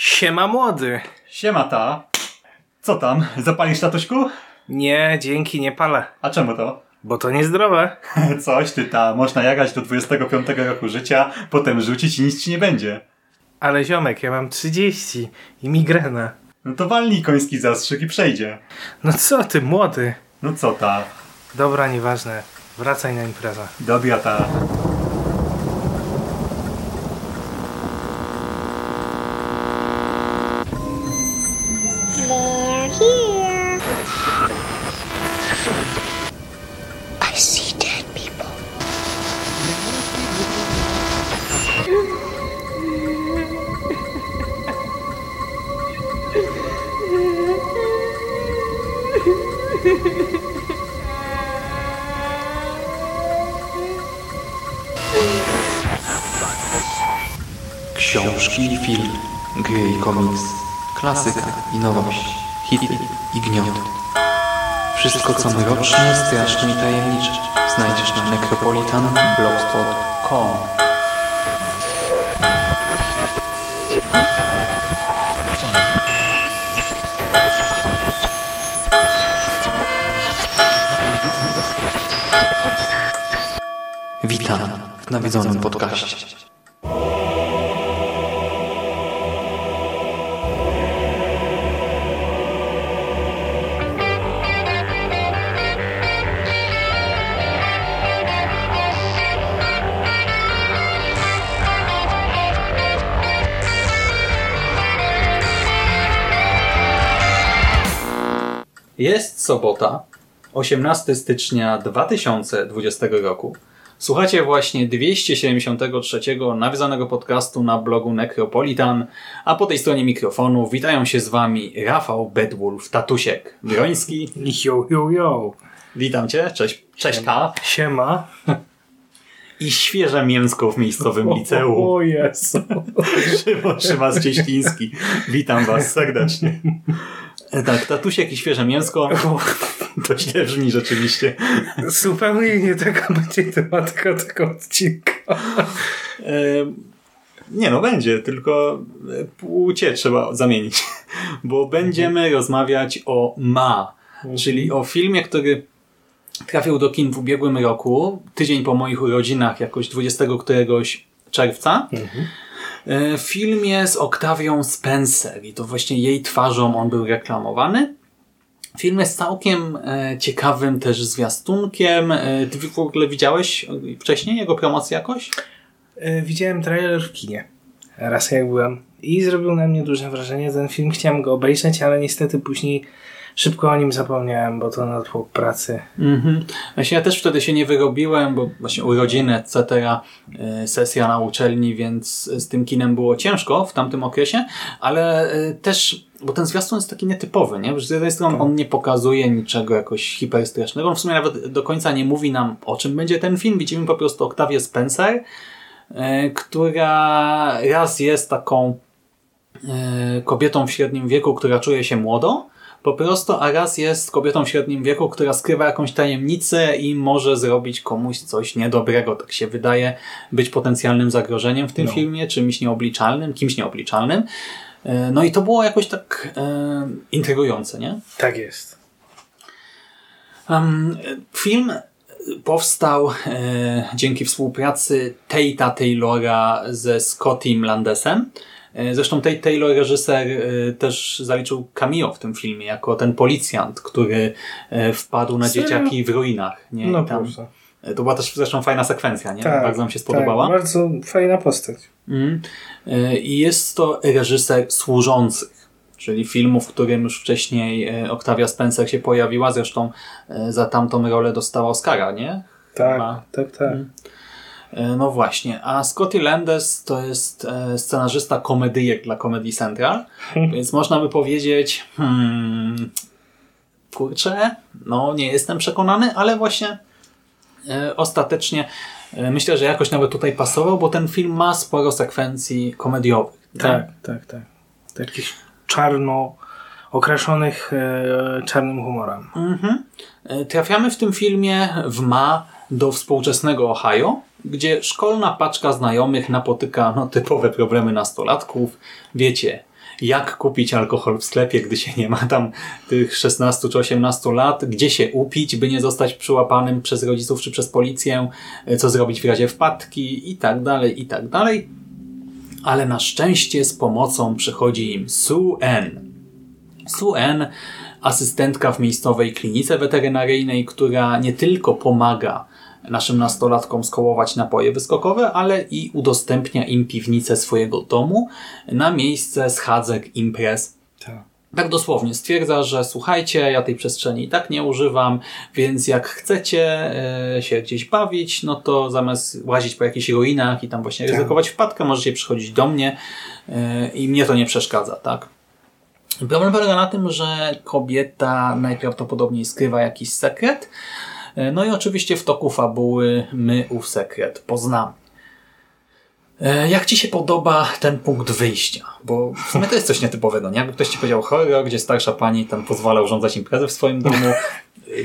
Siema młody. Siema ta. Co tam? Zapalisz tatuśku? Nie, dzięki, nie palę. A czemu to? Bo to niezdrowe. Coś ty ta, można jagać do 25 roku życia, potem rzucić i nic ci nie będzie. Ale ziomek, ja mam 30 i migrena. No to walnij koński zastrzyk i przejdzie. No co ty, młody? No co ta? Dobra, nieważne. Wracaj na imprezę. Dobra ta. Straszne i znajdziesz na necropolitanblogspot.com Witam w nawiedzonym podcaście. Jest sobota, 18 stycznia 2020 roku. Słuchacie właśnie 273 nawiązanego podcastu na blogu Necropolitan, a po tej stronie mikrofonu witają się z Wami Rafał Bedwulf Tatusiek Groński. Yo, yo, yo. Witam Cię, cześć, cześć K. Siema. I świeże mięsko w miejscowym liceum. O Jezu. Szymon Szymas-Cieśliński. Witam Was serdecznie. Tak, tatusiek i świeże mięsko. To źle brzmi rzeczywiście. Zupełnie nie taka będzie tematyka tego odcinka. E, Nie no, będzie, tylko e, płcie trzeba zamienić. Bo będziemy rozmawiać o Ma, czyli o filmie, który trafił do kin w ubiegłym roku, tydzień po moich urodzinach, jakoś 20 któregoś czerwca. E, W filmie z Octavią Spencer i to właśnie jej twarzą on był reklamowany. Film jest całkiem e, ciekawym też zwiastunkiem. E, ty w ogóle widziałeś wcześniej jego promocję jakoś? E, Widziałem trailer w kinie. Raz jak byłem. I zrobił na mnie duże wrażenie. Ten film chciałem go obejrzeć, ale niestety później szybko o nim zapomniałem, bo to natłok pracy. Mhm. Właśnie ja też wtedy się nie wyrobiłem, bo właśnie urodziny, etc., e, sesja na uczelni, więc z tym kinem było ciężko w tamtym okresie, ale e, też, bo ten zwiastun jest taki nietypowy, nie? Że z jednej strony on nie pokazuje niczego jakoś hiperstrasznego, on w sumie nawet do końca nie mówi nam o czym będzie ten film, widzimy po prostu Octavię Spencer, e, która raz jest taką kobietą w średnim wieku, która czuje się młodo, po prostu, a raz jest kobietą w średnim wieku, która skrywa jakąś tajemnicę i może zrobić komuś coś niedobrego, tak się wydaje, być potencjalnym zagrożeniem w tym No. filmie, czymś nieobliczalnym, kimś nieobliczalnym. E, No i to było jakoś tak e, intrygujące, nie? Tak jest. Um, film powstał e, dzięki współpracy Tate'a Taylora ze Scottim Landesem. E, zresztą Tate Taylor, reżyser, e, też zaliczył cameo w tym filmie, jako ten policjant, który e, wpadł na Serio? dzieciaki w ruinach. Nie? No I tam, proszę. to była też zresztą fajna sekwencja, nie? Tak, Bardzo nam się spodobała. Tak, bardzo fajna postać. E, I jest to reżyser służących, czyli filmu, w którym już wcześniej Octavia Spencer się pojawiła. Zresztą za tamtą rolę dostała Oscara, nie? Tak, Chyba. tak, tak. E, No właśnie. A Scotty Landes to jest e, scenarzysta komedyjek dla Comedy Central, więc można by powiedzieć hmm, kurczę, no nie jestem przekonany, ale właśnie e, ostatecznie e, myślę, że jakoś nawet tutaj pasował, bo ten film ma sporo sekwencji komediowych. nie? Tak, tak, tak. Takich czarno okraszonych e, czarnym humorem. Mhm. E, Trafiamy w tym filmie w Ma do współczesnego Ohio, gdzie szkolna paczka znajomych napotyka no, typowe problemy nastolatków. Wiecie, jak kupić alkohol w sklepie, gdy się nie ma tam tych 16 czy 18 lat, gdzie się upić, by nie zostać przyłapanym przez rodziców czy przez policję, co zrobić w razie wpadki i tak dalej, i tak dalej. Ale na szczęście z pomocą przychodzi im Sue N. Sue N, asystentka w miejscowej klinice weterynaryjnej, która nie tylko pomaga naszym nastolatkom skołować napoje wyskokowe, ale i udostępnia im piwnicę swojego domu na miejsce schadzek, imprez. Tak. Tak dosłownie stwierdza, że słuchajcie, ja tej przestrzeni i tak nie używam, więc jak chcecie e, się gdzieś bawić, no to zamiast łazić po jakichś ruinach i tam właśnie Tak. ryzykować wpadkę, możecie przychodzić do mnie e, i mnie to nie przeszkadza, tak? Problem polega na tym, że kobieta najprawdopodobniej skrywa jakiś sekret, no i oczywiście w toku fabuły my ów sekret poznamy. E, Jak Ci się podoba ten punkt wyjścia? Bo w sumie to jest coś nietypowego, nie? Jakby ktoś Ci powiedział horror, gdzie starsza pani tam pozwala urządzać imprezę w swoim domu. E,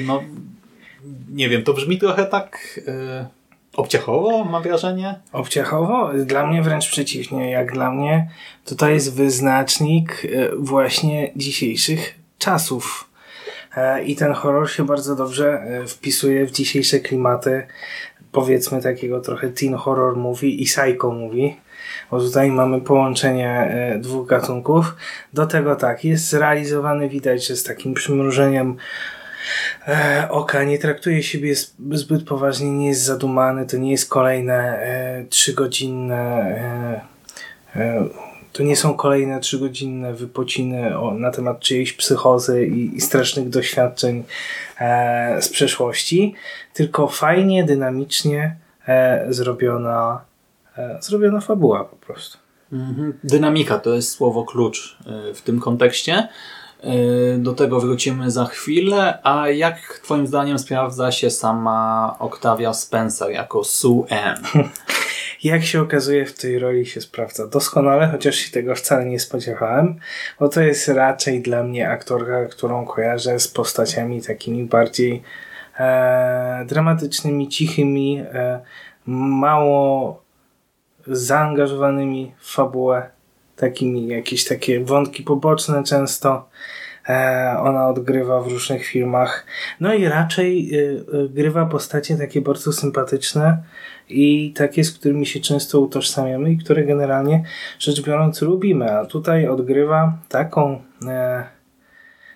No, nie wiem, to brzmi trochę tak e, obciachowo, mam wrażenie. Obciachowo? Dla mnie wręcz przeciwnie. Jak dla mnie, to jest wyznacznik e, właśnie dzisiejszych czasów. E, I ten horror się bardzo dobrze e, wpisuje w dzisiejsze klimaty, powiedzmy takiego trochę teen horror movie i psycho movie. Bo tutaj mamy połączenie e, dwóch gatunków. Do tego tak, jest zrealizowany, widać, że z takim przymrużeniem oka, nie traktuje siebie zbyt poważnie, nie jest zadumany, to nie jest kolejne trzygodzinne to nie są kolejne trzygodzinne wypociny o, na temat czyjejś psychozy i, i strasznych doświadczeń e, z przeszłości, tylko fajnie, dynamicznie e, zrobiona, e, zrobiona fabuła po prostu. Mhm. Dynamika to jest słowo klucz y, w tym kontekście. Y, Do tego wrócimy za chwilę. A jak Twoim zdaniem sprawdza się sama Octavia Spencer jako Sue Ann? Jak się okazuje, w tej roli się sprawdza doskonale, chociaż się tego wcale nie spodziewałem, bo to jest raczej dla mnie aktorka, którą kojarzę z postaciami takimi bardziej e, dramatycznymi, cichymi, e, mało zaangażowanymi w fabułę, takimi jakieś takie wątki poboczne często. E, ona odgrywa w różnych filmach. No i raczej y, y, grywa postacie takie bardzo sympatyczne i takie, z którymi się często utożsamiamy i które generalnie rzecz biorąc lubimy. A tutaj odgrywa taką, e,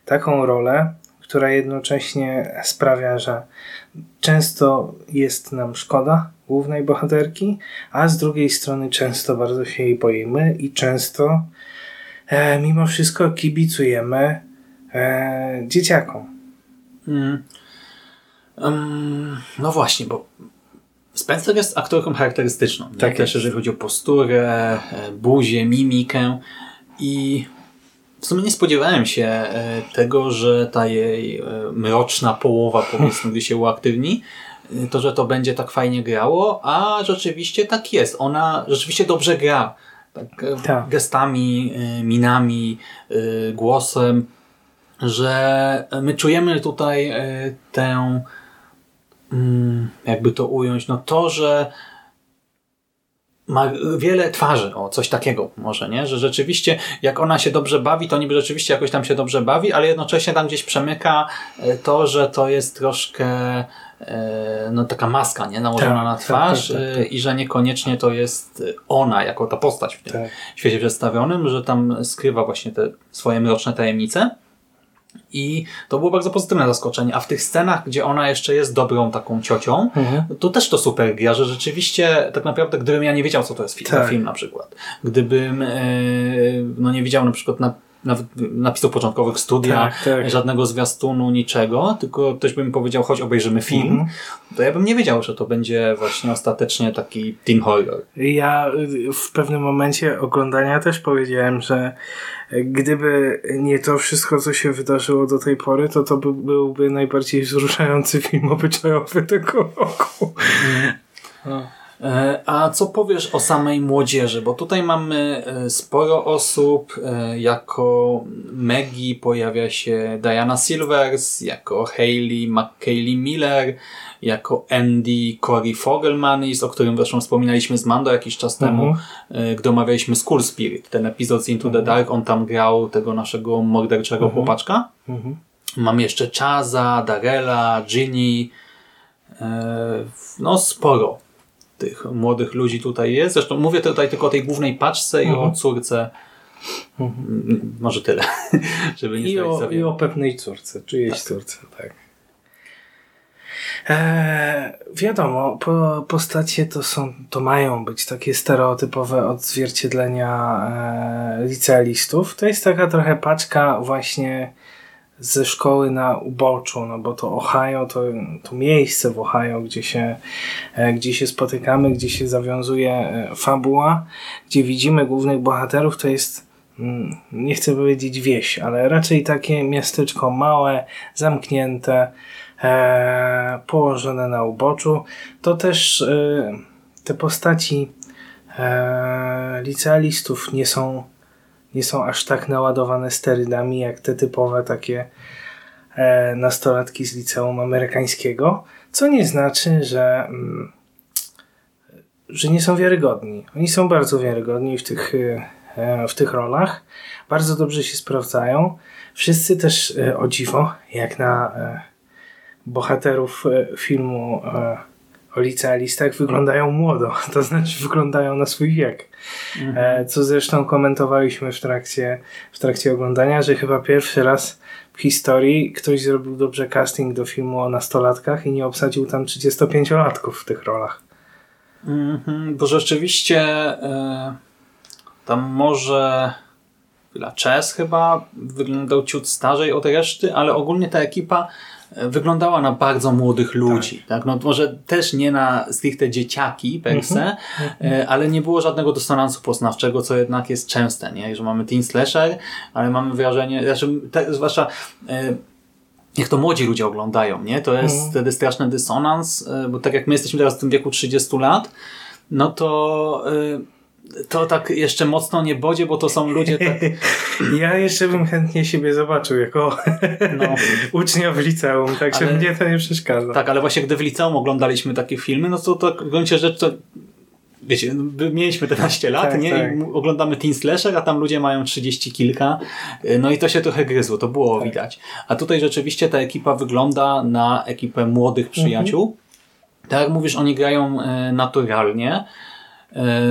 taką rolę, która jednocześnie sprawia, że często jest nam szkoda głównej bohaterki, a z drugiej strony często bardzo się jej boimy i często e, mimo wszystko kibicujemy e, dzieciakom. Mm. Ym, no właśnie, bo Spencer jest aktorką charakterystyczną. Tak Też jeżeli chodzi o posturę, e, buzię, mimikę i w sumie nie spodziewałem się e, tego, że ta jej e, mroczna połowa, powiedzmy, gdy się uaktywni, to, że to będzie tak fajnie grało, a rzeczywiście tak jest. Ona rzeczywiście dobrze gra. Tak, Tak. gestami, minami, głosem, że my czujemy tutaj e, tę, mm, jakby to ująć, no to, że ma wiele twarzy, o coś takiego może, nie? Że rzeczywiście jak ona się dobrze bawi, to niby rzeczywiście jakoś tam się dobrze bawi, ale jednocześnie tam gdzieś przemyka e, to, że to jest troszkę e, no taka maska, nie? Nałożona Tak, na tak, twarz tak, tak, e, i że niekoniecznie to jest ona jako ta postać w tym Tak. świecie przedstawionym, że tam skrywa właśnie te swoje mroczne tajemnice. I to było bardzo pozytywne zaskoczenie. A w tych scenach, gdzie ona jeszcze jest dobrą taką ciocią, Mhm. to też to super gra, że rzeczywiście tak naprawdę, gdybym ja nie wiedział, co to jest film, Tak. film na przykład. Gdybym e, no nie widział na przykład na, nawet napisów początkowych studia, Tak, tak. żadnego zwiastunu, niczego, tylko ktoś by mi powiedział, chodź obejrzymy film, Mhm. to ja bym nie wiedział, że to będzie właśnie ostatecznie taki teen horror. Ja y, w pewnym momencie oglądania też powiedziałem, że gdyby nie to wszystko, co się wydarzyło do tej pory, to to by, byłby najbardziej wzruszający film obyczajowy tego roku. No. E, A co powiesz o samej młodzieży? Bo tutaj mamy e, sporo osób. e, Jako Maggie pojawia się Diana Silvers, jako Hayley McKaylee Miller, jako Andy Cory Fogelmanis, o którym zresztą wspominaliśmy z Mando jakiś czas temu, e, gdy omawialiśmy School Spirit, ten epizod z Into the Dark. On tam grał tego naszego morderczego chłopaczka. Mamy jeszcze Chaza, Darela, Ginny. No sporo tych młodych ludzi tutaj jest. Zresztą mówię tutaj tylko o tej głównej paczce i o córce. Mm, Może tyle, żeby nie I o, za I o pewnej córce, czyjejś córce, tak. Eee, wiadomo, po, postacie to są, to mają być takie stereotypowe odzwierciedlenia e, licealistów. To jest taka trochę paczka właśnie ze szkoły na uboczu, no bo to Ohio, to, to miejsce w Ohio, gdzie się, e, gdzie się spotykamy, gdzie się zawiązuje e, fabuła, gdzie widzimy głównych bohaterów, to jest mm, nie chcę powiedzieć wieś, ale raczej takie miasteczko małe, zamknięte, e, położone na uboczu. To też e, te postaci e, licealistów nie są, nie są aż tak naładowane sterydami jak te typowe takie e, nastolatki z liceum amerykańskiego, co nie znaczy, że mm, że nie są wiarygodni. Oni są bardzo wiarygodni w tych, e, w tych rolach. Bardzo dobrze się sprawdzają. Wszyscy też e, o dziwo, jak na e, bohaterów e, filmu e, o licealistach, wyglądają młodo. To znaczy wyglądają na swój wiek. E, Co zresztą komentowaliśmy w trakcie, w trakcie oglądania, że chyba pierwszy raz w historii ktoś zrobił dobrze casting do filmu o nastolatkach i nie obsadził tam 35-latków w tych rolach. Mhm, bo rzeczywiście e, tam może chwila, Chess chyba wyglądał ciut starzej od reszty, ale ogólnie ta ekipa wyglądała na bardzo młodych ludzi. Tak. No, może też nie na stricte dzieciaki per se, e, ale nie było żadnego dysonansu poznawczego, co jednak jest częste, nie? że mamy teen slasher, ale mamy wrażenie, znaczy, te, zwłaszcza e, jak to młodzi ludzie oglądają, nie? To jest wtedy straszny dysonans, y, bo tak jak my jesteśmy teraz w tym wieku 30 lat, no to y, to tak jeszcze mocno nie bodzie, bo to są ludzie tak, Ja jeszcze bym chętnie siebie zobaczył jako no, ucznia w liceum, także Ale- mnie to nie przeszkadza. tak, ale właśnie gdy w liceum oglądaliśmy takie filmy, no to, to w gruncie rzeczy to wiecie, my mieliśmy 11 lat, Tak, nie? tak. I oglądamy teen slasher, a tam ludzie mają 30 kilka, no i to się trochę gryzło, to było Tak. widać. A tutaj rzeczywiście ta ekipa wygląda na ekipę młodych przyjaciół. Tak jak mówisz, oni grają e, naturalnie,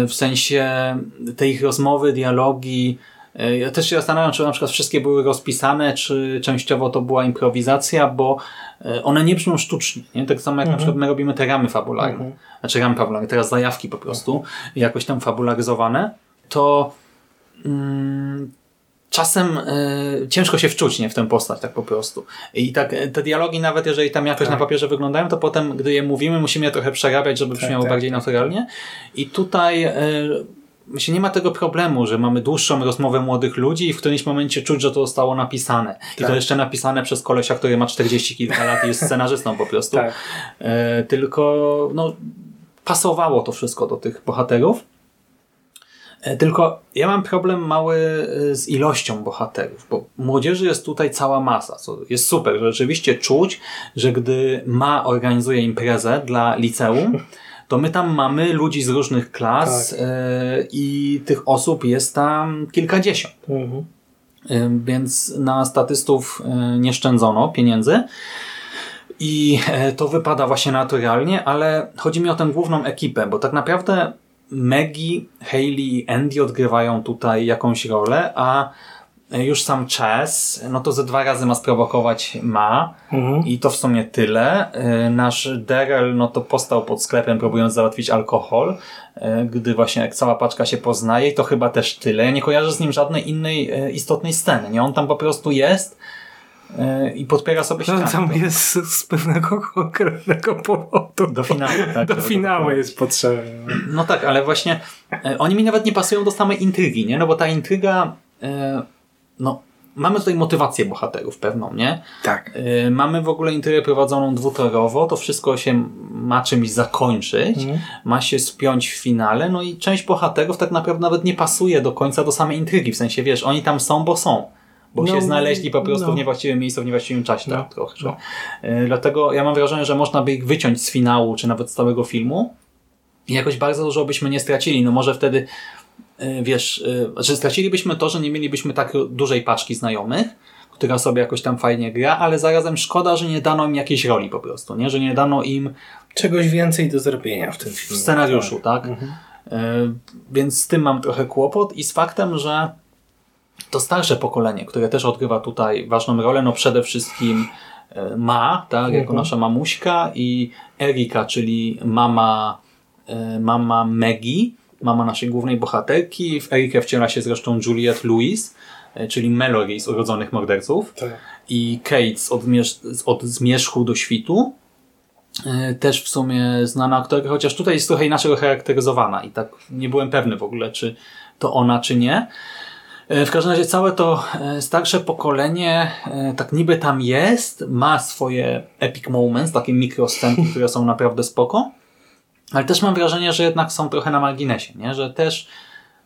w sensie te ich rozmowy, dialogi. e, Ja też się zastanawiam, czy na przykład wszystkie były rozpisane, czy częściowo to była improwizacja, bo e, one nie brzmią sztucznie. Nie? Tak samo jak na przykład my robimy te ramy fabularne. Znaczy ramy fabularne, teraz zajawki po prostu, jakoś tam fabularyzowane, to mm, czasem e, ciężko się wczuć nie, w tę postać tak po prostu. I tak e, te dialogi nawet jeżeli tam jakoś Tak. na papierze wyglądają, to potem gdy je mówimy musimy je trochę przerabiać, żeby brzmiało tak, bardziej tak. naturalnie. I tutaj e, Myślę, nie ma tego problemu, że mamy dłuższą rozmowę młodych ludzi i w którymś momencie czuć, że to zostało napisane. I to Tak. jeszcze napisane przez kolesia, który ma 40 kilka lat i jest scenarzystą po prostu. Tak. E, tylko no, pasowało to wszystko do tych bohaterów. E, Tylko ja mam problem mały e, z ilością bohaterów, bo młodzieży jest tutaj cała masa, co jest super, że rzeczywiście czuć, że gdy ma organizuje imprezę dla liceum, to my tam mamy ludzi z różnych klas Tak. e, i tych osób jest tam kilkadziesiąt. Mhm. Więc na statystów nie szczędzono pieniędzy. I to wypada właśnie naturalnie, ale chodzi mi o tę główną ekipę, bo tak naprawdę Maggie, Hayley i Andy odgrywają tutaj jakąś rolę, a już sam Chess, no to ze dwa razy ma sprowokować ma Mhm. i to w sumie tyle. E, Nasz Daryl, no to postał pod sklepem próbując załatwić alkohol, e, gdy właśnie jak cała paczka się poznaje i to chyba też tyle. Ja nie kojarzę z nim żadnej innej e, istotnej sceny, nie? On tam po prostu jest i podpiera sobie To ścianę. tam jest z pewnego konkretnego powodu. Do finału, tak. Do finału jest potrzebny. No tak, ale właśnie e, oni mi nawet nie pasują do samej intrygi, nie? No bo ta intryga, e, no mamy tutaj motywację bohaterów pewną, nie? Tak. Mamy w ogóle intrygę prowadzoną dwutorowo, to wszystko się ma czymś zakończyć, Mhm. ma się spiąć w finale, no i część bohaterów tak naprawdę nawet nie pasuje do końca do samej intrygi, w sensie wiesz, oni tam są, bo są. Bo No, się znaleźli po prostu no. w niewłaściwym miejscu, w niewłaściwym czasie. No, Tak, trochę. no. Dlatego ja mam wrażenie, że można by ich wyciąć z finału, czy nawet z całego filmu i jakoś bardzo dużo byśmy nie stracili. No może wtedy yy, wiesz, yy, znaczy stracilibyśmy to, że nie mielibyśmy tak dużej paczki znajomych, która sobie jakoś tam fajnie gra, ale zarazem szkoda, że nie dano im jakiejś roli po prostu, nie? Że nie dano im Czegoś więcej do zrobienia w tym w filmie. scenariuszu, tak? Mhm. E, Więc z tym mam trochę kłopot i z faktem, że to starsze pokolenie, które też odgrywa tutaj ważną rolę, no przede wszystkim e, Ma, tak, jako Mhm. nasza mamuśka i Erika, czyli mama, e, mama Maggie, mama naszej głównej bohaterki. W Erikę wciela się zresztą Juliette Lewis, e, czyli Mallory z Urodzonych Morderców Tak. i Kate z od, Zmierzch- od Zmierzchu do Świtu. Też w sumie znana aktorka, chociaż tutaj jest trochę inaczej charakteryzowana i tak nie byłem pewny w ogóle, czy to ona, czy nie. E, W każdym razie całe to e, starsze pokolenie e, tak niby tam jest, ma swoje epic moments, takie mikroscenki, które są naprawdę spoko, ale też mam wrażenie, że jednak są trochę na marginesie, nie? że też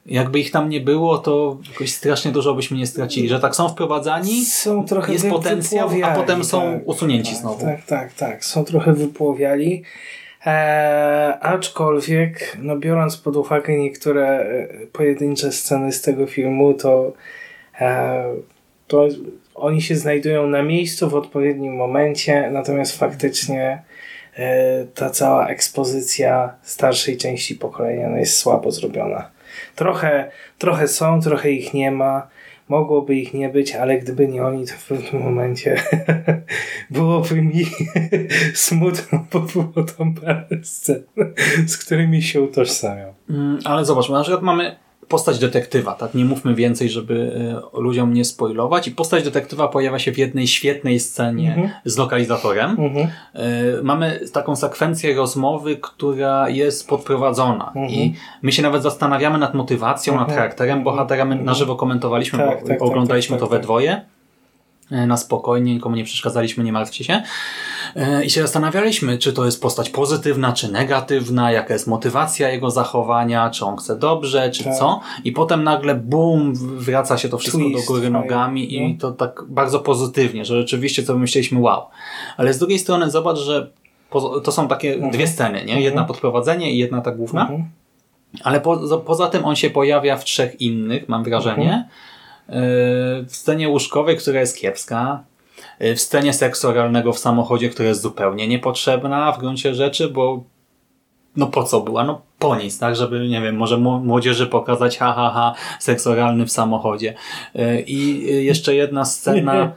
jakby ich tam nie było, to jakoś strasznie dużo byśmy nie stracili, że tak są wprowadzani, Są trochę jest potencjał, a potem są tak, usunięci tak, znowu. Tak, tak, tak. Są trochę wypłowiali. Eee, aczkolwiek, no biorąc pod uwagę niektóre e, pojedyncze sceny z tego filmu, to, e, to oni się znajdują na miejscu w odpowiednim momencie, natomiast faktycznie e, ta cała ekspozycja starszej części pokolenia no jest słabo zrobiona. Trochę, trochę są, trochę ich nie ma. Mogłoby ich nie być, ale gdyby nie oni, to w pewnym momencie byłoby mi smutno, bo było tam parę scen, z którymi się utożsamiam. Mm, Ale zobacz, na przykład mamy postać detektywa, tak? Nie mówmy więcej, żeby e, ludziom nie spoilować. I postać detektywa pojawia się w jednej świetnej scenie Mhm. z lokalizatorem. Mhm. E, Mamy taką sekwencję rozmowy, która jest podprowadzona Mhm. i my się nawet zastanawiamy nad motywacją, nad Mhm. charakterem bohatera. My na żywo komentowaliśmy, Tak, bo tak, tak, oglądaliśmy tak, to tak, we tak. dwoje. E, Na spokojnie, nikomu nie przeszkadzaliśmy, nie martwcie się. E, I się zastanawialiśmy, czy to jest postać pozytywna, czy negatywna, jaka jest motywacja jego zachowania, czy on chce dobrze, czy Tak. co. I potem nagle bum, wraca się to wszystko Twist do góry nogami i no. to tak bardzo pozytywnie, że rzeczywiście co myśleliśmy wow. Ale z drugiej strony zobacz, że to są takie dwie sceny, nie? Jedna podprowadzenie i jedna ta główna. Mhm. Ale po, poza tym on się pojawia w trzech innych, mam wrażenie. Yy, W scenie łóżkowej, która jest kiepska. yy, W scenie seksu oralnego w samochodzie, która jest zupełnie niepotrzebna w gruncie rzeczy, bo no po co była? No po nic, tak? Żeby, nie wiem, może młodzieży pokazać ha, ha, ha, seks oralny w samochodzie. Yy, I yy, jeszcze jedna scena,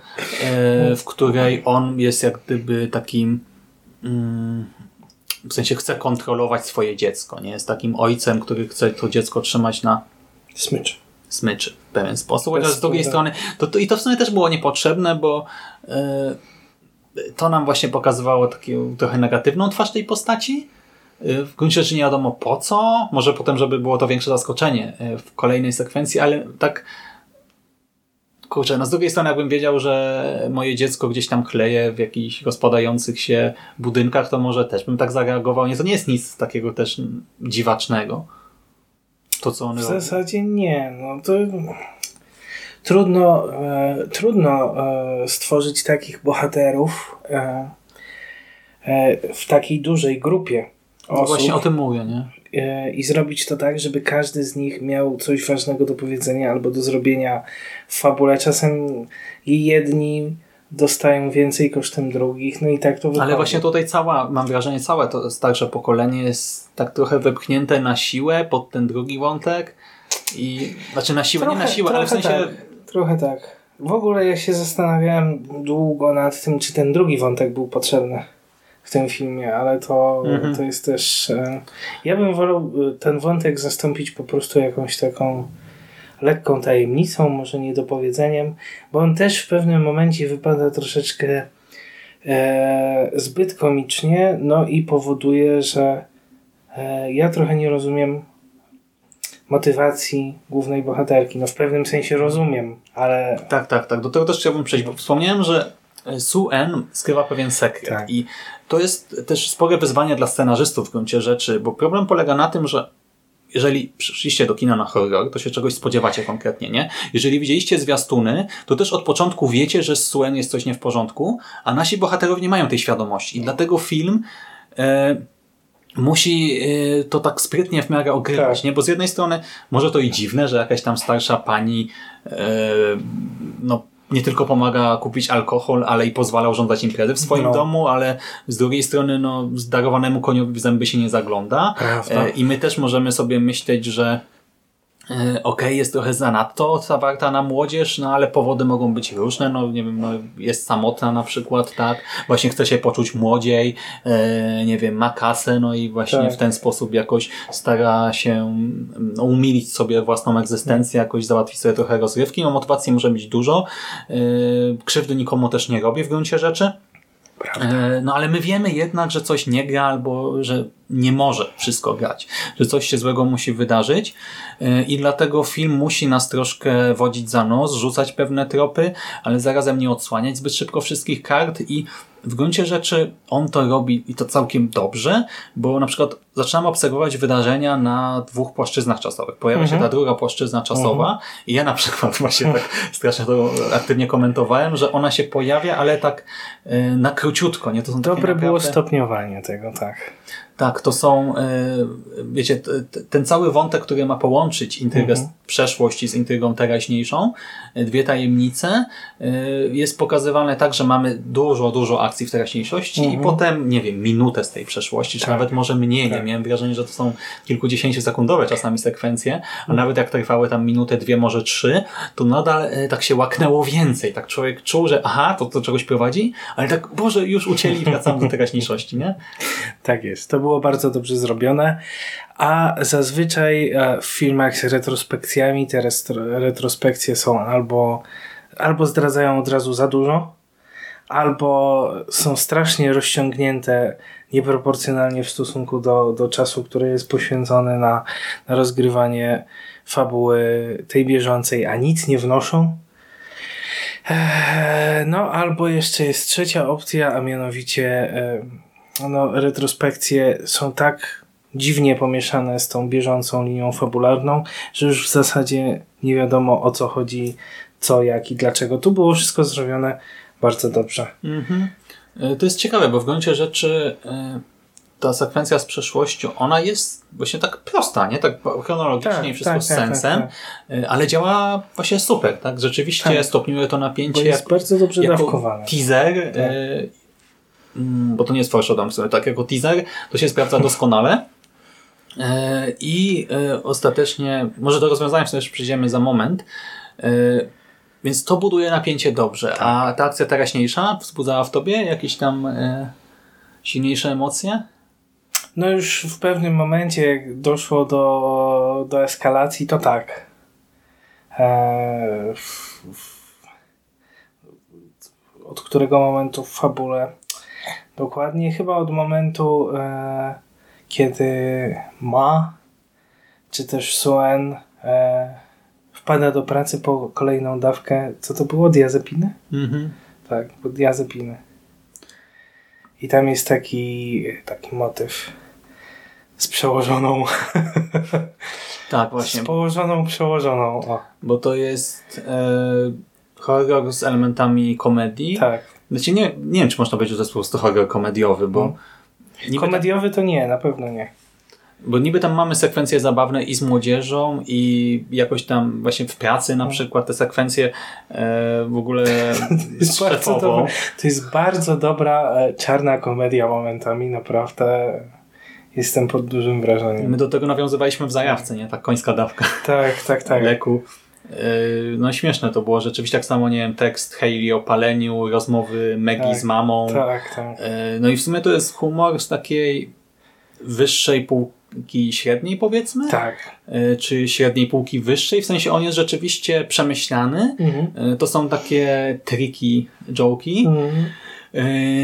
yy, w której on jest jak gdyby takim mm, w sensie chce kontrolować swoje dziecko, nie? Jest takim ojcem, który chce to dziecko trzymać na Smycz. Smyczy w pewien sposób. Chociaż z drugiej strony, to, to, i to w sumie też było niepotrzebne, bo e, to nam właśnie pokazywało taką trochę negatywną twarz tej postaci. E, W gruncie rzeczy nie wiadomo po co, może potem, żeby było to większe zaskoczenie e, w kolejnej sekwencji, ale tak kurczę, no z drugiej strony jakbym wiedział, że moje dziecko gdzieś tam chleje w jakichś rozpadających się budynkach, to może też bym tak zareagował. Nie, to nie jest nic takiego też dziwacznego. To, co on W robi. zasadzie nie. No to trudno, e, trudno e, stworzyć takich bohaterów e, e, w takiej dużej grupie No osób właśnie o tym mówię, nie? e, i zrobić to tak, żeby każdy z nich miał coś ważnego do powiedzenia albo do zrobienia w fabule. Czasem jedni dostają więcej kosztem drugich, no i tak to wychodzi. Ale właśnie tutaj cała, mam wrażenie, całe to starsze pokolenie jest tak trochę wepchnięte na siłę pod ten drugi wątek i znaczy na siłę, nie na siłę, ale w sensie tak, trochę tak. W ogóle ja się zastanawiałem długo nad tym, czy ten drugi wątek był potrzebny w tym filmie, ale to, Mhm. to jest też... E, ja bym wolał e, ten wątek zastąpić po prostu jakąś taką lekką tajemnicą, może niedopowiedzeniem, bo on też w pewnym momencie wypada troszeczkę e, zbyt komicznie, no i powoduje, że e, ja trochę nie rozumiem motywacji głównej bohaterki. No w pewnym sensie rozumiem, ale Tak, tak, tak. Do tego też chciałbym przejść, bo wspomniałem, że Su En skrywa pewien sekret Tak. i to jest też spore wyzwanie dla scenarzystów w gruncie rzeczy, bo problem polega na tym, że jeżeli przyszliście do kina na horror, to się czegoś spodziewacie konkretnie, nie? Jeżeli widzieliście zwiastuny, to też od początku wiecie, że z Suen jest coś nie w porządku, a nasi bohaterowie nie mają tej świadomości. I dlatego film e, musi e, to tak sprytnie w miarę ogrywać, Tak. nie? Bo z jednej strony może to i dziwne, że jakaś tam starsza pani e, no nie tylko pomaga kupić alkohol, ale i pozwala urządzać imprezy w swoim No. domu, ale z drugiej strony no, zdarowanemu koniowi w zęby się nie zagląda. Prawda. E, I my też możemy sobie myśleć, że e, okej, jest trochę zanadto zawarta na młodzież, no ale powody mogą być różne, no nie wiem, no, jest samotna na przykład, tak, właśnie chce się poczuć młodziej, e, nie wiem, ma kasę, no i właśnie Tak. w ten sposób jakoś stara się no, umilić sobie własną egzystencję, jakoś załatwić sobie trochę rozrywki, no motywacji może być dużo, e, krzywdy nikomu też nie robi w gruncie rzeczy, E, No ale my wiemy jednak, że coś nie gra albo że nie może wszystko grać, że coś się złego musi wydarzyć e, i dlatego film musi nas troszkę wodzić za nos, rzucać pewne tropy, ale zarazem nie odsłaniać zbyt szybko wszystkich kart i w gruncie rzeczy on to robi i to całkiem dobrze, bo na przykład zaczynamy obserwować wydarzenia na dwóch płaszczyznach czasowych. Pojawia się ta druga płaszczyzna czasowa i ja na przykład właśnie tak strasznie to aktywnie komentowałem, że ona się pojawia, ale tak e, na króciutko. Nie? To są takie dobre było stopniowanie tego, tak. Tak, to są, e, wiecie, ten cały wątek, który ma połączyć intrygę Mhm. z przeszłości z intrygą teraźniejszą, e, dwie tajemnice, e, jest pokazywane tak, że mamy dużo, dużo akcji w teraźniejszości i Mhm. potem, nie wiem, minutę z tej przeszłości, czy Tak. nawet może mniej. Tak. Nie miałem wrażenia, że to są kilkudziesięciosekundowe czasami sekwencje, a nawet jak trwały tam minutę, dwie, może trzy, to nadal tak się łaknęło więcej. Tak człowiek czuł, że aha, to do czegoś prowadzi, ale tak, Boże, już ucięli i wracam do teraźniejszości, nie? Tak jest. To było bardzo dobrze zrobione. A zazwyczaj e, w filmach z retrospekcjami te retrospekcje są albo, albo zdradzają od razu za dużo, albo są strasznie rozciągnięte nieproporcjonalnie w stosunku do, do czasu, który jest poświęcony na, na rozgrywanie fabuły tej bieżącej, a nic nie wnoszą. Eee, No, albo jeszcze jest trzecia opcja, a mianowicie e, no, retrospekcje są tak dziwnie pomieszane z tą bieżącą linią fabularną, że już w zasadzie nie wiadomo o co chodzi, co, jak i dlaczego. Tu było wszystko zrobione bardzo dobrze. Mhm. E, To jest ciekawe, bo w gruncie rzeczy e, ta sekwencja z przeszłością, ona jest właśnie tak prosta, nie? Tak chronologicznie Tak, i wszystko tak, z tak, sensem, tak, e, ale działa właśnie super, tak? Rzeczywiście Tak. stopniuje to Bo napięcie jest jak, bardzo dobrze jako dawkowane. teaser, mm, bo to nie jest Foreshadowing, w sumie, tak? Jako teaser to się sprawdza doskonale. E, I e, ostatecznie, może do rozwiązania sobie jeszcze przyjdziemy za moment, e, więc to buduje napięcie dobrze. A ta akcja teraźniejsza wzbudzała w tobie jakieś tam silniejsze emocje? No już w pewnym momencie, jak doszło do, do eskalacji, to tak. Eee, w- w- od którego momentu w fabule? Dokładnie chyba od momentu, e, kiedy Ma, czy też Suen e, wpada do pracy po kolejną dawkę. Co to było? Diazepiny? Mhm. Tak, diazepiny. I tam jest taki, taki motyw z przełożoną, Tak, właśnie, z położoną, przełożoną. O, bo to jest e, horror z elementami komedii. tak. Znaczy nie, nie wiem, czy można powiedzieć, że to jest prostu horror komediowy, bo Mm. niby, tam, Komediowy to nie, na pewno nie. bo niby tam mamy sekwencje zabawne i z młodzieżą i jakoś tam właśnie w pracy na przykład te sekwencje e, w ogóle jest z bardzo dobre. To jest bardzo dobra e, czarna komedia momentami, naprawdę jestem pod dużym wrażeniem. My do tego nawiązywaliśmy w zajawce, nie? Ta końska dawka Tak, tak, tak. leku. Yy, No śmieszne to było rzeczywiście, tak samo, nie wiem, tekst Hayley o paleniu, rozmowy Maggie Tak, z mamą. Tak, tak. Yy, No i w sumie to jest humor z takiej wyższej półki średniej powiedzmy, Tak. Yy, czy średniej półki wyższej, w sensie on jest rzeczywiście przemyślany. Mhm. To są takie triki, joki. Mhm.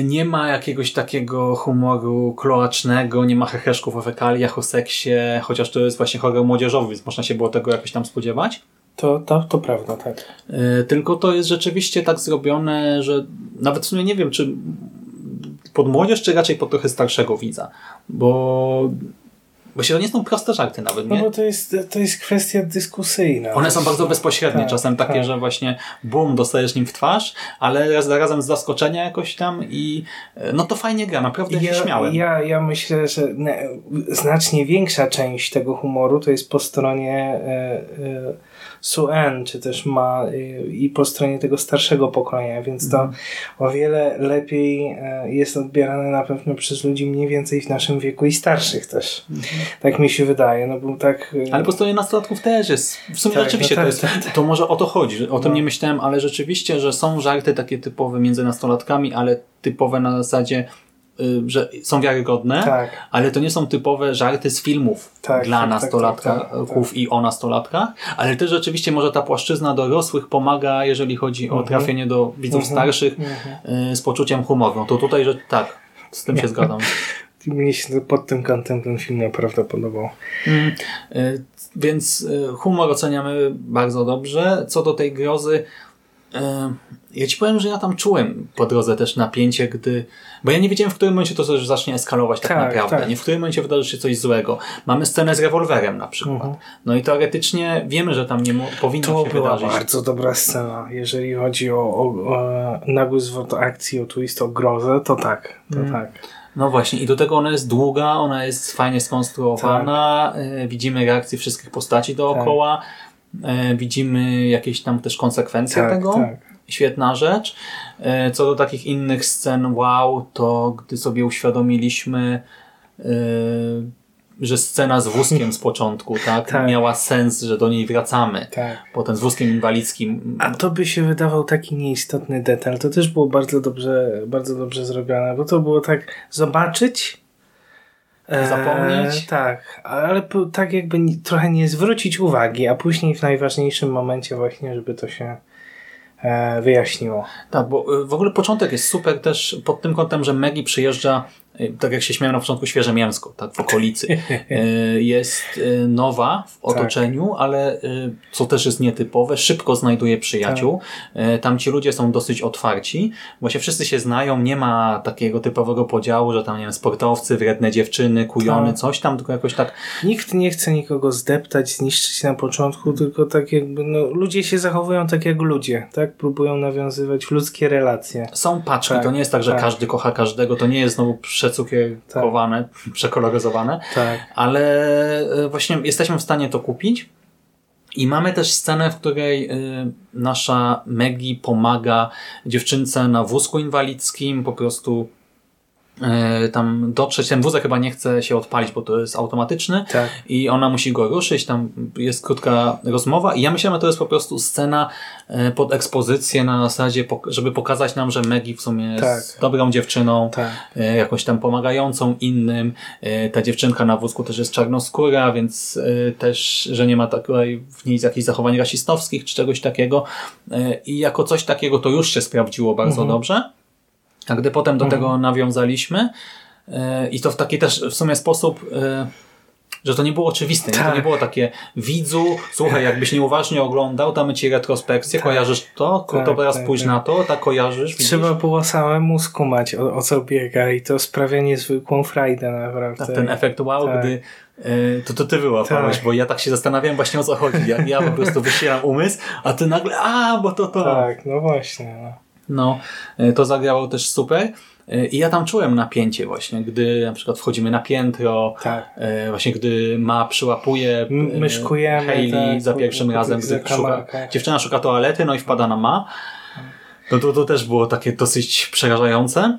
Nie ma jakiegoś takiego humoru kloacznego, nie ma heheszków o fekaliach, o seksie, chociaż to jest właśnie horror młodzieżowy, więc można się było tego jakoś tam spodziewać. To, to, to prawda, tak. Yy, Tylko to jest rzeczywiście tak zrobione, że nawet w sumie nie wiem, czy pod młodzież, czy raczej pod trochę starszego widza. Bo Właściwie to nie są proste żarty nawet, No nie? bo to jest, to jest kwestia dyskusyjna. One są bardzo bezpośrednie, Tak, czasem takie, tak. że właśnie bum, dostajesz nim w twarz, ale raz, razem z zaskoczenia jakoś tam i e, no to fajnie gra, naprawdę się Ja, śmiałem. ja, ja myślę, że ne, znacznie większa część tego humoru to jest po stronie e, e, Suen, czy też ma e, i po stronie tego starszego pokolenia, więc to Mhm. o wiele lepiej jest odbierane na pewno przez ludzi mniej więcej w naszym wieku i starszych też. Tak mi się wydaje, no bo tak... Mhm. Ale po stronie nastolatków też jest. W sumie Tak, rzeczywiście no to, tak, jest, tak, to może o to chodzi. O tym No. nie myślałem, ale rzeczywiście, że są żarty takie typowe między nastolatkami, ale typowe na zasadzie, y, że są wiarygodne, Tak. ale to nie są typowe żarty z filmów Tak, dla tak, tak, nastolatków tak, i o nastolatkach, ale też rzeczywiście może ta płaszczyzna dorosłych pomaga, jeżeli chodzi o Mhm. trafienie do widzów Mhm. starszych Mhm. y, z poczuciem humoru. To tutaj, że tak, z tym się zgadzam. Mnie się pod tym kątem ten film naprawdę podobał. Mm, y, Więc y, humor oceniamy bardzo dobrze. Co do tej grozy, y, ja ci powiem, że ja tam czułem po drodze też napięcie, gdy. Bo ja nie wiedziałem, w którym momencie to już zacznie eskalować tak, Tak, naprawdę. tak. Nie w którym momencie wydarzy się coś złego. Mamy scenę z rewolwerem na przykład. Mhm. No i teoretycznie wiemy, że tam nie powinno To się była wydarzyć. bardzo dobra scena. Jeżeli chodzi o, o, o nagły zwrot akcji, o twist, o grozę, to tak. To Mm. tak. No właśnie, i do tego ona jest długa, ona jest fajnie skonstruowana, Tak. y, widzimy reakcje wszystkich postaci dookoła, y, widzimy jakieś tam też konsekwencje Tak, tego. tak. Świetna rzecz. E, Co do takich innych scen, wow, to gdy sobie uświadomiliśmy, e, że scena z wózkiem z początku, tak, Tak. miała sens, że do niej wracamy. tak. Potem z wózkiem inwalidzkim. A to by się wydawał taki nieistotny detal. To też było bardzo dobrze, bardzo dobrze zrobione, bo to było tak zobaczyć. e, Zapomnieć? tak, ale po- tak jakby trochę nie zwrócić uwagi, a później w najważniejszym momencie właśnie, żeby to się e, wyjaśniło. Tak, bo e, w ogóle początek jest super też pod tym kątem, że Maggie przyjeżdża, e, tak jak się śmiałem na początku, świeże mięsko, tak, w okolicy. E, Jest e, nowa w otoczeniu, ale e, co też jest nietypowe, szybko znajduje przyjaciół. E, Tam ci ludzie są dosyć otwarci. Właśnie wszyscy się znają, nie ma takiego typowego podziału, że tam, nie wiem, sportowcy, wredne dziewczyny, kujony, Tak. coś tam, tylko jakoś tak Nikt nie chce nikogo zdeptać, zniszczyć na początku, tylko tak jakby, no, ludzie się zachowują tak jak ludzie, tak? Próbują nawiązywać ludzkie relacje. Są paczki, Tak, to nie jest tak, że tak. każdy kocha każdego, to nie jest znowu przecukierkowane, przekoloryzowane, Tak. ale e, właśnie jesteśmy w stanie to kupić. I mamy też scenę, w której e, nasza Maggie pomaga dziewczynce na wózku inwalidzkim, po prostu tam dotrzeć. Ten wózek chyba nie chce się odpalić, bo to jest automatyczny Tak. i ona musi go ruszyć, tam jest krótka rozmowa i ja myślałem, że to jest po prostu scena e, pod ekspozycję na zasadzie, żeby pokazać nam, że Maggie w sumie jest Tak. dobrą dziewczyną, Tak. e, jakąś tam pomagającą innym. E, Ta dziewczynka na wózku też jest czarnoskóra, więc e, też, że nie ma takiej w niej jakichś zachowań rasistowskich czy czegoś takiego. E, I jako coś takiego to już się sprawdziło bardzo dobrze. A gdy potem do tego nawiązaliśmy e, i to w taki też w sumie sposób e, że to nie było oczywiste. Nie? To Tak. nie było takie widzu, słuchaj, jakbyś nieuważnie oglądał, damy ci retrospekcję, kojarzysz to, Tak, to teraz tak, spójrz tak. na to, tak kojarzysz, widzisz? Trzeba było samemu skumać o, o co biega i to sprawia niezwykłą frajdę naprawdę. Tak, ten efekt wow, Tak. gdy e, to, to ty wyłapałeś, Tak. bo ja tak się zastanawiałem właśnie o co chodzi. Ja, ja po prostu wysilam umysł, a ty nagle, a, bo to to. Tak, no właśnie. No. No, e, to zagrało też super. E, I ja tam czułem napięcie właśnie, gdy na przykład wchodzimy na piętro, Tak. e, właśnie gdy ma przyłapuje myszkujemy, Hayley tak, za pierwszym po razem, gdy szuka, dziewczyna szuka toalety, no i wpada na ma. No to, to też było takie dosyć przerażające.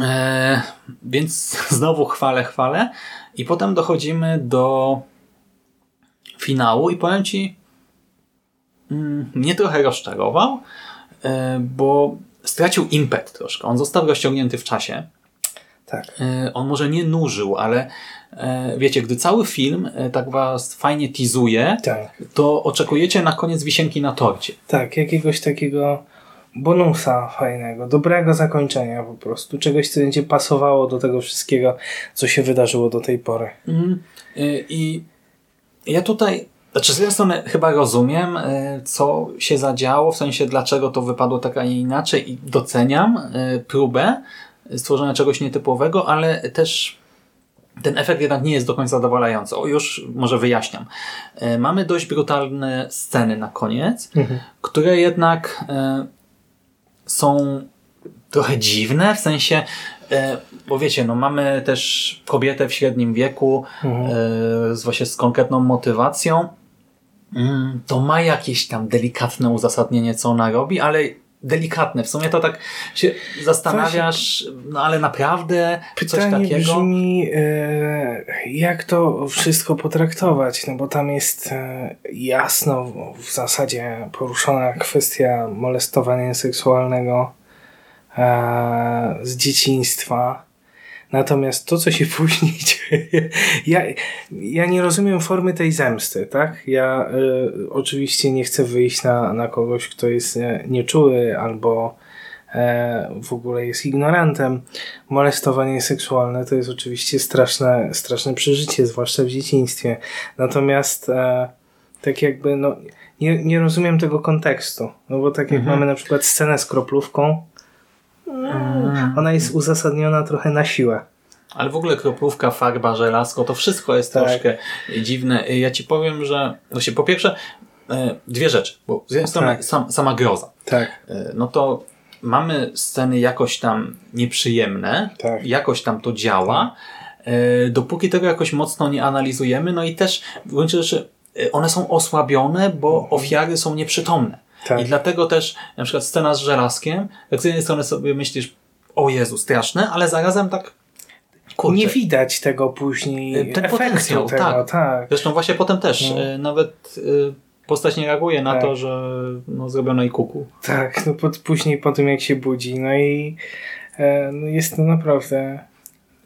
E, więc znowu chwalę, chwalę. I potem dochodzimy do finału i powiem Ci, mm, mnie trochę rozczarował, bo stracił impet troszkę. On został rozciągnięty w czasie. Tak. E, On może nie nużył, ale e, wiecie, gdy cały film e, tak was fajnie teasuje, Tak. to oczekujecie na koniec wisienki na torcie. Tak, jakiegoś takiego bonusa fajnego, dobrego zakończenia po prostu, czegoś, co będzie pasowało do tego wszystkiego, co się wydarzyło do tej pory. Mhm. Y, I ja tutaj, znaczy z jednej strony chyba rozumiem, y, co się zadziało, w sensie dlaczego to wypadło tak, a nie inaczej i doceniam y, próbę stworzenia czegoś nietypowego, ale też ten efekt jednak nie jest do końca zadowalający. O, już może wyjaśniam. Y, Mamy dość brutalne sceny na koniec, które jednak są trochę dziwne, w sensie, bo wiecie, no mamy też kobietę w średnim wieku e, z właśnie z konkretną motywacją. Mm, To ma jakieś tam delikatne uzasadnienie, co ona robi, ale delikatne. W sumie to tak się zastanawiasz, no ale naprawdę coś Pytanie takiego. brzmi, e, jak to wszystko potraktować, no bo tam jest e, jasno w- w zasadzie poruszona kwestia molestowania seksualnego e, z dzieciństwa. Natomiast to, co się później dzieje, ja, ja nie rozumiem formy tej zemsty, tak? Ja e, oczywiście nie chcę wyjść na, na kogoś, kto jest e, nieczuły albo e, w ogóle jest ignorantem. Molestowanie seksualne to jest oczywiście straszne, straszne przeżycie, zwłaszcza w dzieciństwie. Natomiast e, tak jakby, no, nie, nie rozumiem tego kontekstu. No bo tak jak mamy na przykład scenę z kroplówką, ona jest uzasadniona trochę na siłę. Ale w ogóle kroplówka, farba, żelazko, to wszystko jest Tak. troszkę dziwne. Ja ci powiem, że właśnie po pierwsze e, dwie rzeczy, bo z jednej strony Tak. sam, sama groza. Tak. E, no to mamy sceny jakoś tam nieprzyjemne, Tak. jakoś tam to działa, e, dopóki tego jakoś mocno nie analizujemy, no i też w gruncie rzeczy one są osłabione, bo ofiary są nieprzytomne. Tak. I dlatego też na przykład scena z żelazkiem, jak z jednej strony sobie myślisz, o Jezu, straszne, ale zarazem tak kurczę, Nie widać tego później. Ten efektu potencjał, tego, tak. tak. Zresztą właśnie potem też No. e, nawet e, postać nie reaguje na Tak. to, że no, zrobiono jej kuku. Tak, no pod, później po tym jak się budzi, no i e, no jest to naprawdę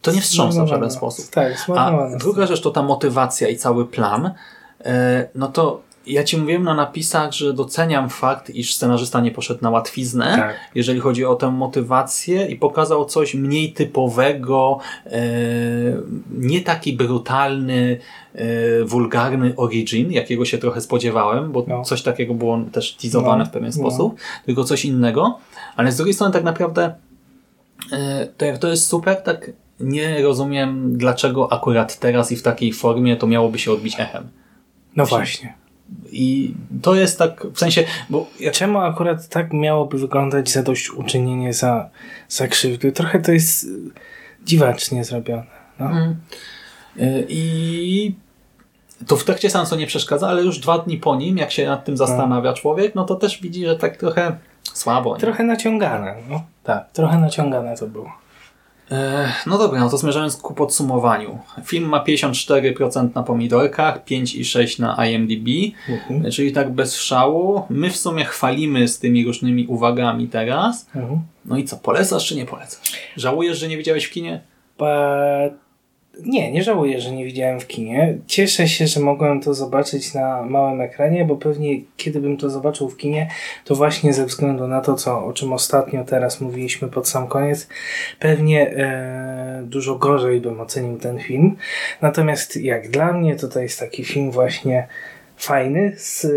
To nie wstrząsa w żaden sposób. Tak, A druga rzecz to ta motywacja i cały plan. E, No to ja ci mówiłem na napisach, że doceniam fakt, iż scenarzysta nie poszedł na łatwiznę, Tak. jeżeli chodzi o tę motywację i pokazał coś mniej typowego, e, nie taki brutalny, e, wulgarny origin, jakiego się trochę spodziewałem, bo No. coś takiego było też teasowane No, w pewien no. sposób, tylko coś innego, ale z drugiej strony tak naprawdę e, to jak to jest super, tak nie rozumiem, dlaczego akurat teraz i w takiej formie to miałoby się odbić echem. No właśnie. I to jest tak, w sensie, bo jak Czemu akurat tak miałoby wyglądać zadośćuczynienie za, za krzywdy? Trochę to jest y, dziwacznie zrobione. No. Y, I to w trakcie seansu nie przeszkadza, ale już dwa dni po nim, jak się nad tym zastanawia człowiek, no to też widzi, że tak trochę słabo. Nie? Trochę naciągane. No. Tak, trochę naciągane to było. E, No dobra, no to zmierzając ku podsumowaniu. Film ma 54% na pomidorkach, 5,6 na IMDb, Mhm. czyli tak bez szału. My w sumie chwalimy z tymi różnymi uwagami teraz. Mhm. No i co, polecasz czy nie polecasz? Żałujesz, że nie widziałeś w kinie? Ba- Nie, nie żałuję, że nie widziałem w kinie. Cieszę się, że mogłem to zobaczyć na małym ekranie, bo pewnie kiedy bym to zobaczył w kinie, to właśnie ze względu na to, co, o czym ostatnio teraz mówiliśmy pod sam koniec, pewnie e, dużo gorzej bym ocenił ten film. Natomiast jak dla mnie, to to jest taki film właśnie fajny z e,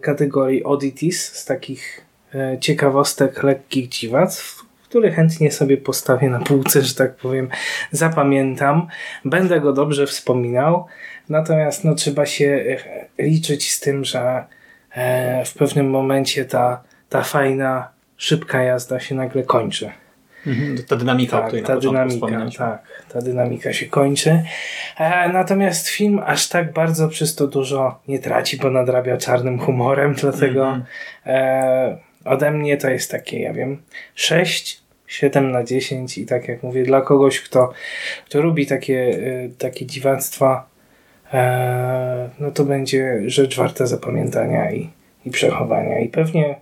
kategorii oddities, z takich e, ciekawostek, lekkich dziwactw, który chętnie sobie postawię na półce, że tak powiem, zapamiętam. Będę go dobrze wspominał. Natomiast no, trzeba się e, liczyć z tym, że e, w pewnym momencie ta, ta fajna, szybka jazda się nagle kończy. Ta dynamika, o Tak, której na ta dynamika, tak, ta dynamika się kończy. E, natomiast film aż tak bardzo przez to dużo nie traci, bo nadrabia czarnym humorem, dlatego Mhm. e, ode mnie to jest takie, ja wiem, 6, 7 na 10 i tak jak mówię, dla kogoś, kto, kto lubi takie, e, takie dziwactwa, e, no to będzie rzecz warta zapamiętania i, i przechowania. I pewnie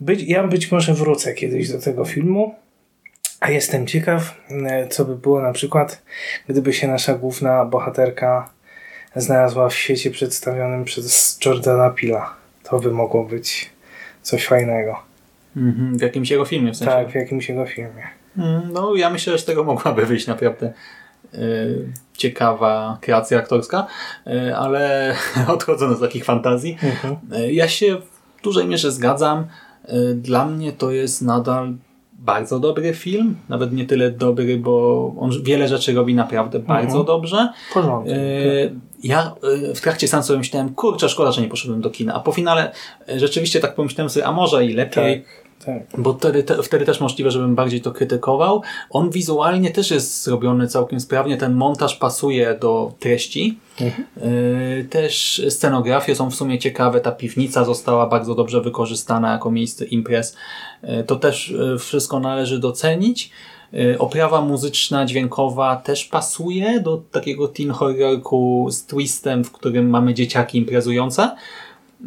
być, ja być może wrócę kiedyś do tego filmu, a jestem ciekaw, e, co by było na przykład, gdyby się nasza główna bohaterka znalazła w świecie przedstawionym przez Jordana Pila. To by mogło być coś fajnego. Mhm, w jakimś jego filmie w sensie. Tak, w jakimś jego filmie. Mm, No, ja myślę, że z tego mogłaby wyjść naprawdę y, ciekawa kreacja aktorska, y, ale odchodząc od takich fantazji, Mhm. y, ja się w dużej mierze zgadzam. Dla mnie to jest nadal bardzo dobry film, nawet nie tyle dobry, bo on wiele rzeczy robi naprawdę bardzo dobrze. Y, Ja w trakcie sobie myślałem, kurczę, szkoda, że nie poszedłem do kina. A po finale rzeczywiście tak pomyślałem sobie, a może i lepiej. tak. Bo wtedy, te, wtedy też możliwe, żebym bardziej to krytykował. On wizualnie też jest zrobiony całkiem sprawnie. Ten montaż pasuje do treści. Yy, też scenografie są w sumie ciekawe. Ta piwnica została bardzo dobrze wykorzystana jako miejsce imprez. Yy, to też yy, wszystko należy docenić. Oprawa muzyczna, dźwiękowa też pasuje do takiego teen horrorku z twistem, w którym mamy dzieciaki imprezujące.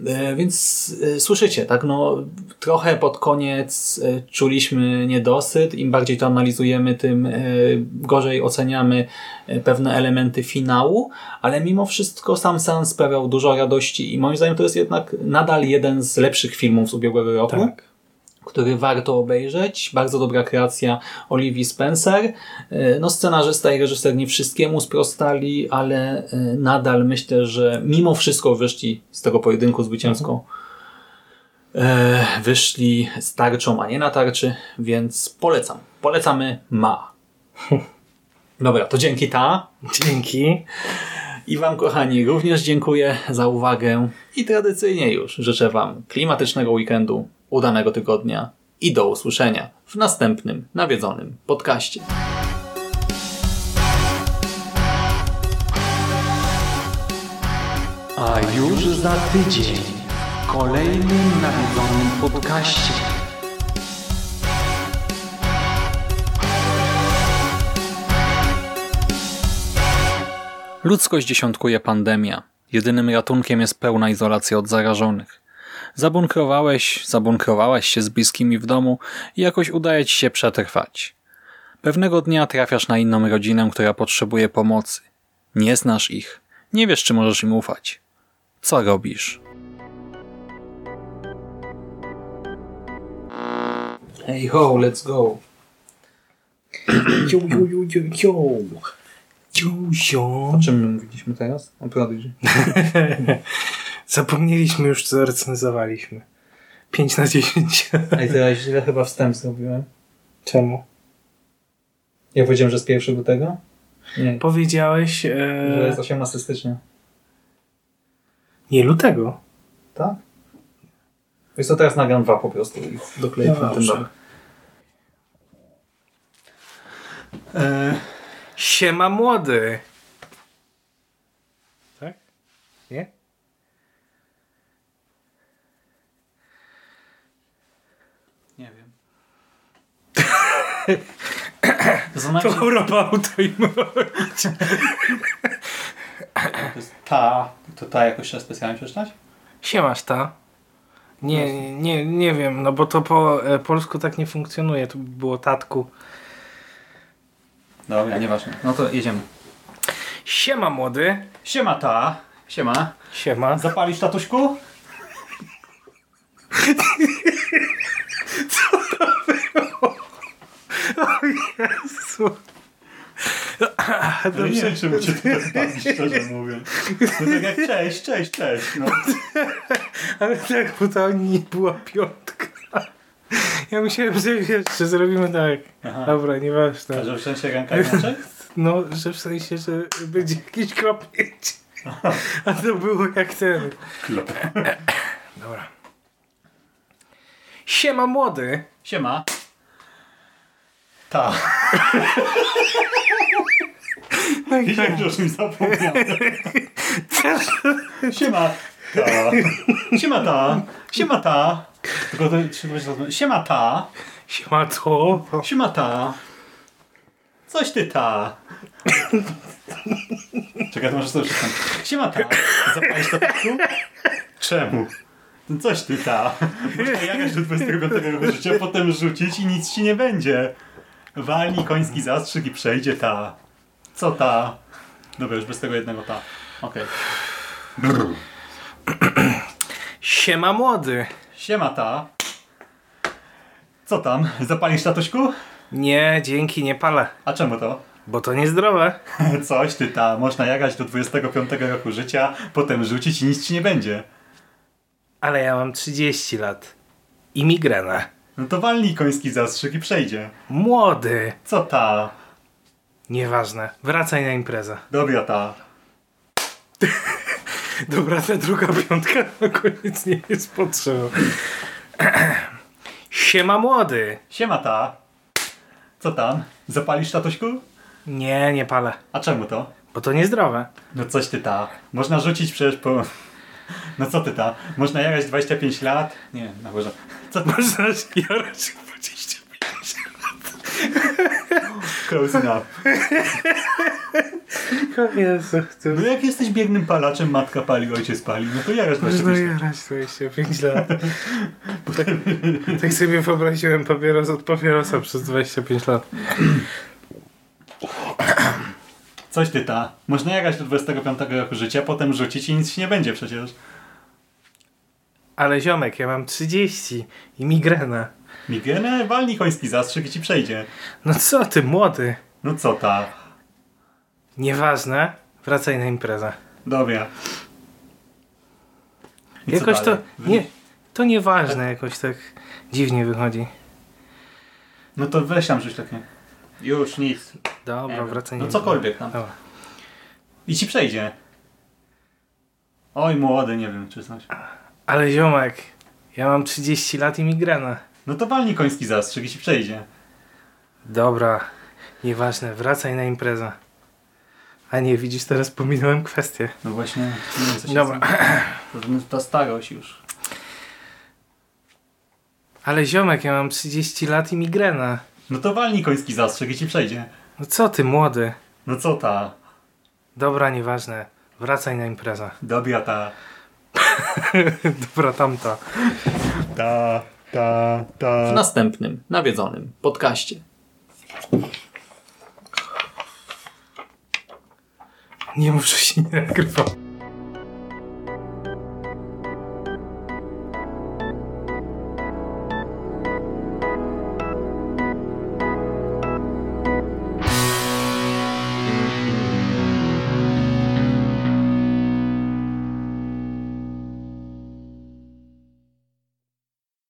E, Więc e, słyszycie, tak? No, trochę pod koniec e, czuliśmy niedosyt. Im bardziej to analizujemy, tym gorzej oceniamy pewne elementy finału, ale mimo wszystko sam sam sprawiał dużo radości i moim zdaniem to jest jednak nadal jeden z lepszych filmów z ubiegłego roku Tak. Który warto obejrzeć. Bardzo dobra kreacja Olivii Spencer. E, No, scenarzysta i reżyser nie wszystkiemu sprostali, ale e, nadal myślę, że mimo wszystko wyszli z tego pojedynku zwycięsko. E, Wyszli z tarczą, a nie na tarczy, więc polecam. Polecamy ma. Dobra, to dzięki ta. Dzięki. I Wam, kochani, również dziękuję za uwagę i tradycyjnie już życzę Wam klimatycznego weekendu, udanego tygodnia i do usłyszenia w następnym nawiedzonym podcaście. A już za tydzień w kolejnym nawiedzonym podcaście. Ludzkość dziesiątkuje pandemia. Jedynym ratunkiem jest pełna izolacja od zarażonych. Zabunkrowałeś, zabunkrowałaś się z bliskimi w domu i jakoś udaje ci się przetrwać. Pewnego dnia trafiasz na inną rodzinę, która potrzebuje pomocy. Nie znasz ich. Nie wiesz, czy możesz im ufać. Co robisz? Hey ho, let's go. Yo, yo, yo, yo, yo. Yo, yo. czym my mówiliśmy teraz? O Prodigy. Zapomnieliśmy już, co recenzowaliśmy. 5 na 10. Ej, teraz źle chyba wstęp zrobiłem. Czemu? Ja powiedziałem, że z 1 lutego? Nie, Powiedziałeś... że E... jest 18 stycznia. Nie lutego. Tak? Więc to teraz nagram dwa po prostu i dokleję No na ten dom. E, Siema młody. Tak? Nie? nie wiem. To znaczy, To choroba autoimmunna. to jest ta, to ta jakoś trzeba specjalnie przeczytać? Siemasz ta. Nie, nie, nie wiem, no bo to po e, polsku tak nie funkcjonuje. To by było tatku. Dobra, nieważne. No to jedziemy. Siema młody. Siema ta, siema. Siema. Zapalisz tatuśku? Jezu. Nie Dobrze. wiem, czemu cię to bawi, szczerze mówiąc. No tak jak cześć, cześć, cześć. No. Ale tak, bo to nie była piątka. Ja myślałem, że wiesz, że zrobimy tak. Aha. Dobra, A nieważne. że w sensie inaczej? No, że w sensie, że będzie jakiś kropnięcie. A to było jak ten. Dobra. Siema młody. Siema. Ta. Wiedziałem, że już mi zapomniałem. Siema. Ta. Siema ta. Siema ta. Tylko to trzeba. Siema ta. Siema to. Siema ta. Coś ty ta. Czekaj, to może sobie przeczytam. Siema ta. Zapalisz to taku? Czemu? No Coś ty ta. Można jakaś do 25 roku życia potem rzucić i nic ci nie będzie. Walnij koński zastrzyk i przejdzie ta. Co ta? Dobra, już bez tego jednego ta. Okej. Siema młody. Siema ta. Co tam? Zapalisz tatuśku? Nie, dzięki, nie palę. A czemu to? Bo to niezdrowe. Coś ty ta, można jagać do 25 roku życia, potem rzucić i nic ci nie będzie. Ale ja mam 30 lat. I migrenę. No to walnij koński zastrzyk i przejdzie. Młody. Co ta? Nieważne. Wracaj na imprezę. Dobra ta. Dobra, ta druga piątka na koniec nie jest potrzebna. Siema młody. Siema ta. Co tam? Zapalisz tatuśku? Nie, nie palę. A czemu to? Bo to niezdrowe. No coś ty ta. Można rzucić przecież po... No co ty ta? Można jagać 25 lat? Nie, na Boże. Co ty? Można jarać 25 Close enough. Jezu, to... No jak jesteś biegnym palaczem, matka pali, ojciec pali, no to jarasz Można 25 lat. jarać 25 lat. Tak, tak sobie wyobraziłem papieros od papierosa przez 25 lat. Coś ty ta. Można jagać do 25 roku życia, potem rzucić i nic ci nie będzie przecież. Ale ziomek, ja mam 30 i migrena. Migrenę, walnij koński zastrzyk i ci przejdzie. No co ty, młody? No co ta? Nieważne. Wracaj na imprezę. Dobra. I jakoś to... Wy- Nie, to nieważne, jakoś tak dziwnie wychodzi. No to weź tam rzuć takie. Już, nic. Dobra, wiem. wracaj No cokolwiek tam. Dobra. I ci przejdzie. Oj, młody, nie wiem, czy coś. Ale ziomek, ja mam 30 lat i migrena. No to walnij koński zastrzyk i ci przejdzie. Dobra, nieważne, wracaj na imprezę. A nie, widzisz, teraz pominąłem kwestię. No właśnie, nie wiem, co się Dobra. To, to starość już. Ale ziomek, ja mam 30 lat i migrena. No to walnij koński zastrzyk i ci przejdzie. No co ty, młody? No co ta? Dobra, nieważne. Wracaj na imprezę. Dobra ta. Dobra, tamta. Ta, ta, ta. w następnym nawiedzonym podcaście. Nie muszę się nie nagrywać.